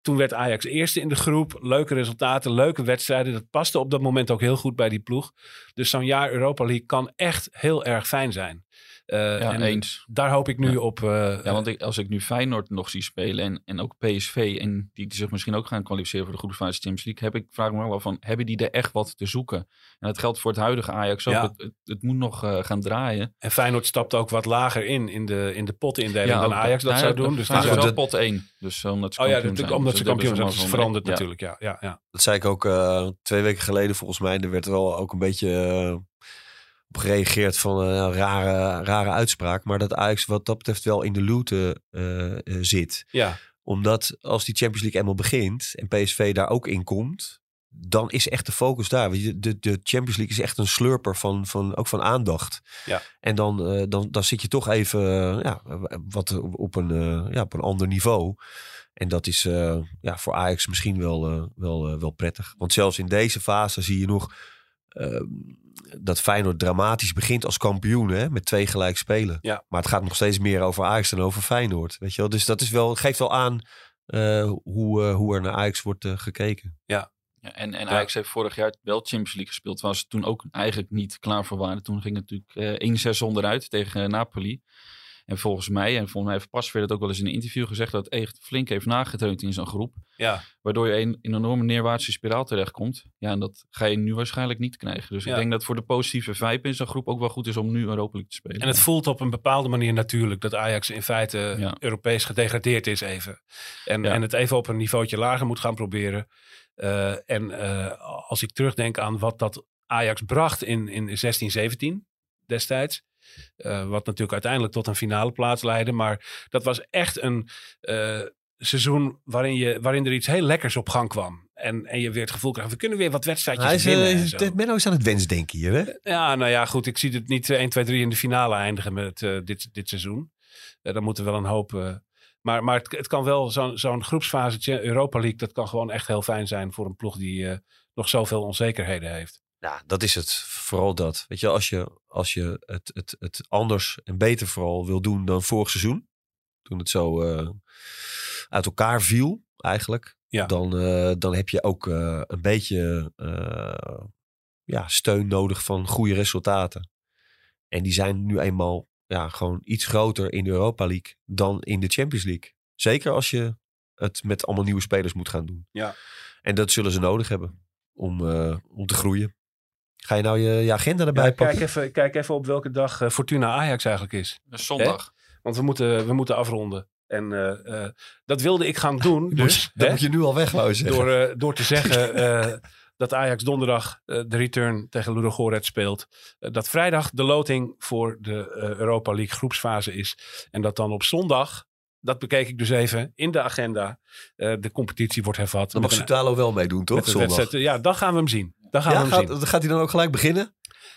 Speaker 2: toen werd Ajax eerste in de groep. Leuke resultaten, leuke wedstrijden. Dat paste op dat moment ook heel goed bij die ploeg. Dus zo'n jaar Europa League kan echt heel erg fijn zijn. Eh,
Speaker 4: Ja,
Speaker 2: en
Speaker 4: eens.
Speaker 2: Daar hoop ik nu
Speaker 4: Ja.
Speaker 2: op. eh,
Speaker 4: Ja, want ik, als ik nu Feyenoord nog zie spelen en, en ook PSV en die zich misschien ook gaan kwalificeren voor de groepsfase Champions League, heb ik, vraag ik me wel af van, hebben die er echt wat te zoeken? En dat geldt voor het huidige Ajax ook.
Speaker 2: Ja.
Speaker 4: Het, het, het moet nog eh, gaan draaien.
Speaker 2: En Feyenoord stapt ook wat lager in, in de, in de potindeling dan Ajax dat zou doen. Dus dat-
Speaker 4: is wel pot 1. Dus omdat ze
Speaker 2: oh ja,
Speaker 4: kampioen
Speaker 2: dat,
Speaker 4: zijn.
Speaker 2: omdat
Speaker 4: Dus
Speaker 2: ze kampioen zijn. Dat is veranderd natuurlijk. Ja, ja, ja.
Speaker 3: Dat zei ik ook eh, twee weken geleden volgens mij. Er werd wel ook een beetje op gereageerd van een rare, rare uitspraak. Maar dat Ajax wat dat betreft wel in de looten eh, eh, zit.
Speaker 2: ja.
Speaker 3: Omdat als die Champions League eenmaal begint en PSV daar ook in komt, dan is echt de focus daar. De, de Champions League is echt een slurper van, van, ook van aandacht.
Speaker 2: Ja.
Speaker 3: En dan, eh, dan, dan zit je toch even ja, wat op een, ja, op een ander niveau. En dat is ja, voor Ajax misschien wel, wel, wel prettig. Want zelfs in deze fase zie je nog eh, dat Feyenoord dramatisch begint als kampioen. Hè, met twee gelijk spelen.
Speaker 2: Ja.
Speaker 3: Maar het gaat nog steeds meer over Ajax dan over Feyenoord. Weet je wel? Dus dat is wel, geeft wel aan eh, hoe, eh, hoe er naar Ajax wordt eh, gekeken.
Speaker 4: Ja, en, en Ajax heeft vorig jaar wel Champions League gespeeld. Waar ze toen ook eigenlijk niet klaar voor waren. Toen ging het natuurlijk eh 1-6 onderuit tegen Napoli. En volgens mij, en volgens mij heeft Pasveer dat ook wel eens in een interview gezegd, dat het echt flink heeft nagetreund in zo'n groep.
Speaker 2: ja.
Speaker 4: Waardoor je in, een enorme neerwaartse spiraal terechtkomt. Ja, en dat ga je nu waarschijnlijk niet krijgen. Dus
Speaker 2: Ja.
Speaker 4: ik denk dat voor de positieve vibe in zo'n groep ook wel goed is om nu Europa League te spelen.
Speaker 2: En het voelt op een bepaalde manier natuurlijk dat Ajax in feite
Speaker 4: Ja.
Speaker 2: Europees gedegradeerd is even. En,
Speaker 4: Ja.
Speaker 2: en het even op een niveautje lager moet gaan proberen. Eh, en eh, als ik terugdenk aan wat dat Ajax bracht in, in 16, 17 destijds. Eh, wat natuurlijk uiteindelijk tot een finale plaats leidde. Maar dat was echt een eh, seizoen waarin, je, waarin er iets heel lekkers op gang kwam. En, en je weer het gevoel krijgt, we kunnen weer wat wedstrijdjes
Speaker 3: Hij is,
Speaker 2: winnen.
Speaker 3: eh,
Speaker 2: en
Speaker 3: is-
Speaker 2: zo.
Speaker 3: Menno is aan het wensdenken hier. Hè?
Speaker 2: Ja, nou ja, goed. Ik zie het niet eh, 1, 2, 3 in de finale eindigen met eh, dit, dit seizoen. Eh dan moeten we wel een hoop. eh, maar maar het, het kan wel zo'n zo'n groepsfase Europa League. Dat kan gewoon echt heel fijn zijn voor een ploeg die eh, nog zoveel onzekerheden heeft.
Speaker 3: Ja, dat is het. Vooral dat. Weet je, als je, als je het, het, het anders en beter vooral wil doen dan vorig seizoen. Toen het zo eh, uit elkaar viel, eigenlijk.
Speaker 2: Ja.
Speaker 3: Dan, eh, dan heb je ook eh, een beetje ja, steun nodig van goede resultaten. En die zijn nu eenmaal ja, gewoon iets groter in de Europa League dan in de Champions League. Zeker als je het met allemaal nieuwe spelers moet gaan doen.
Speaker 2: Ja.
Speaker 3: En dat zullen ze nodig hebben om, om te groeien. Ga je nou je, je agenda erbij
Speaker 2: Ja,
Speaker 3: pakken?
Speaker 2: kijk, even, kijk even op welke dag eh, Fortuna Ajax eigenlijk is.
Speaker 4: Dus zondag.
Speaker 2: Want we moeten, we moeten afronden. En eh, eh, dat wilde ik gaan doen. Dus,
Speaker 3: dat
Speaker 2: hè,
Speaker 3: moet je nu al weg wou zeggen.
Speaker 2: door, door te zeggen eh, dat Ajax donderdag de return tegen Ludogorets speelt. Dat vrijdag de loting voor de Europa League groepsfase is. En dat dan op zondag, dat bekeek ik dus even in de agenda, eh, de competitie wordt hervat.
Speaker 3: dan mag
Speaker 2: een-
Speaker 3: Sutalo wel meedoen, toch?
Speaker 2: een
Speaker 3: Zondag.
Speaker 2: wedstrijd. Ja, dan gaan we hem zien. Dan gaan
Speaker 3: Ja,
Speaker 2: we hem
Speaker 3: gaat,
Speaker 2: zien.
Speaker 3: gaat hij dan ook gelijk beginnen?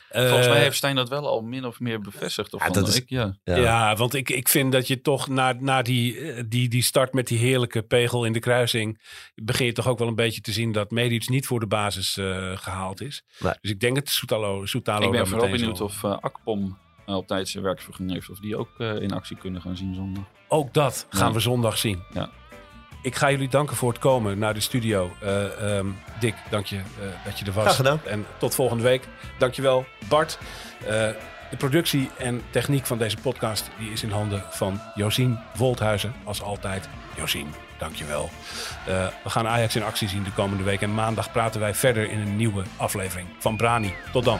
Speaker 4: Volgens mij
Speaker 2: Eh,
Speaker 4: heeft Stijn dat wel al min of meer bevestigd. Of
Speaker 3: Ja,
Speaker 4: van,
Speaker 3: dat is-
Speaker 4: ik, ja.
Speaker 2: Ja. want ik, ik vind dat je toch na, na die, eh, die, die start met die heerlijke pegel in de kruising. begin je toch ook wel een beetje te zien dat Medic niet voor de basis eh, gehaald is.
Speaker 3: Nee.
Speaker 2: Dus ik denk dat Soetalo, Soetalo
Speaker 4: Ik ben vooral benieuwd
Speaker 2: zal-
Speaker 4: of eh, Akpom op tijd zijn werkvergunning heeft. Of die ook eh, in actie kunnen gaan zien zondag.
Speaker 2: Ook dat gaan we zondag zien.
Speaker 4: Ja.
Speaker 2: Ik ga jullie danken voor het komen naar de studio. Ehm, Dick, dank je eh, dat je er was.
Speaker 3: Graag gedaan.
Speaker 2: En tot volgende week. Dankjewel, Bart. Eh, De productie en techniek van deze podcast die is in handen van Josien Wolthuizen. Als altijd, Josien, dankjewel. Uh, we gaan Ajax in actie zien de komende week. En maandag praten wij verder in een nieuwe aflevering van Brani. Tot dan.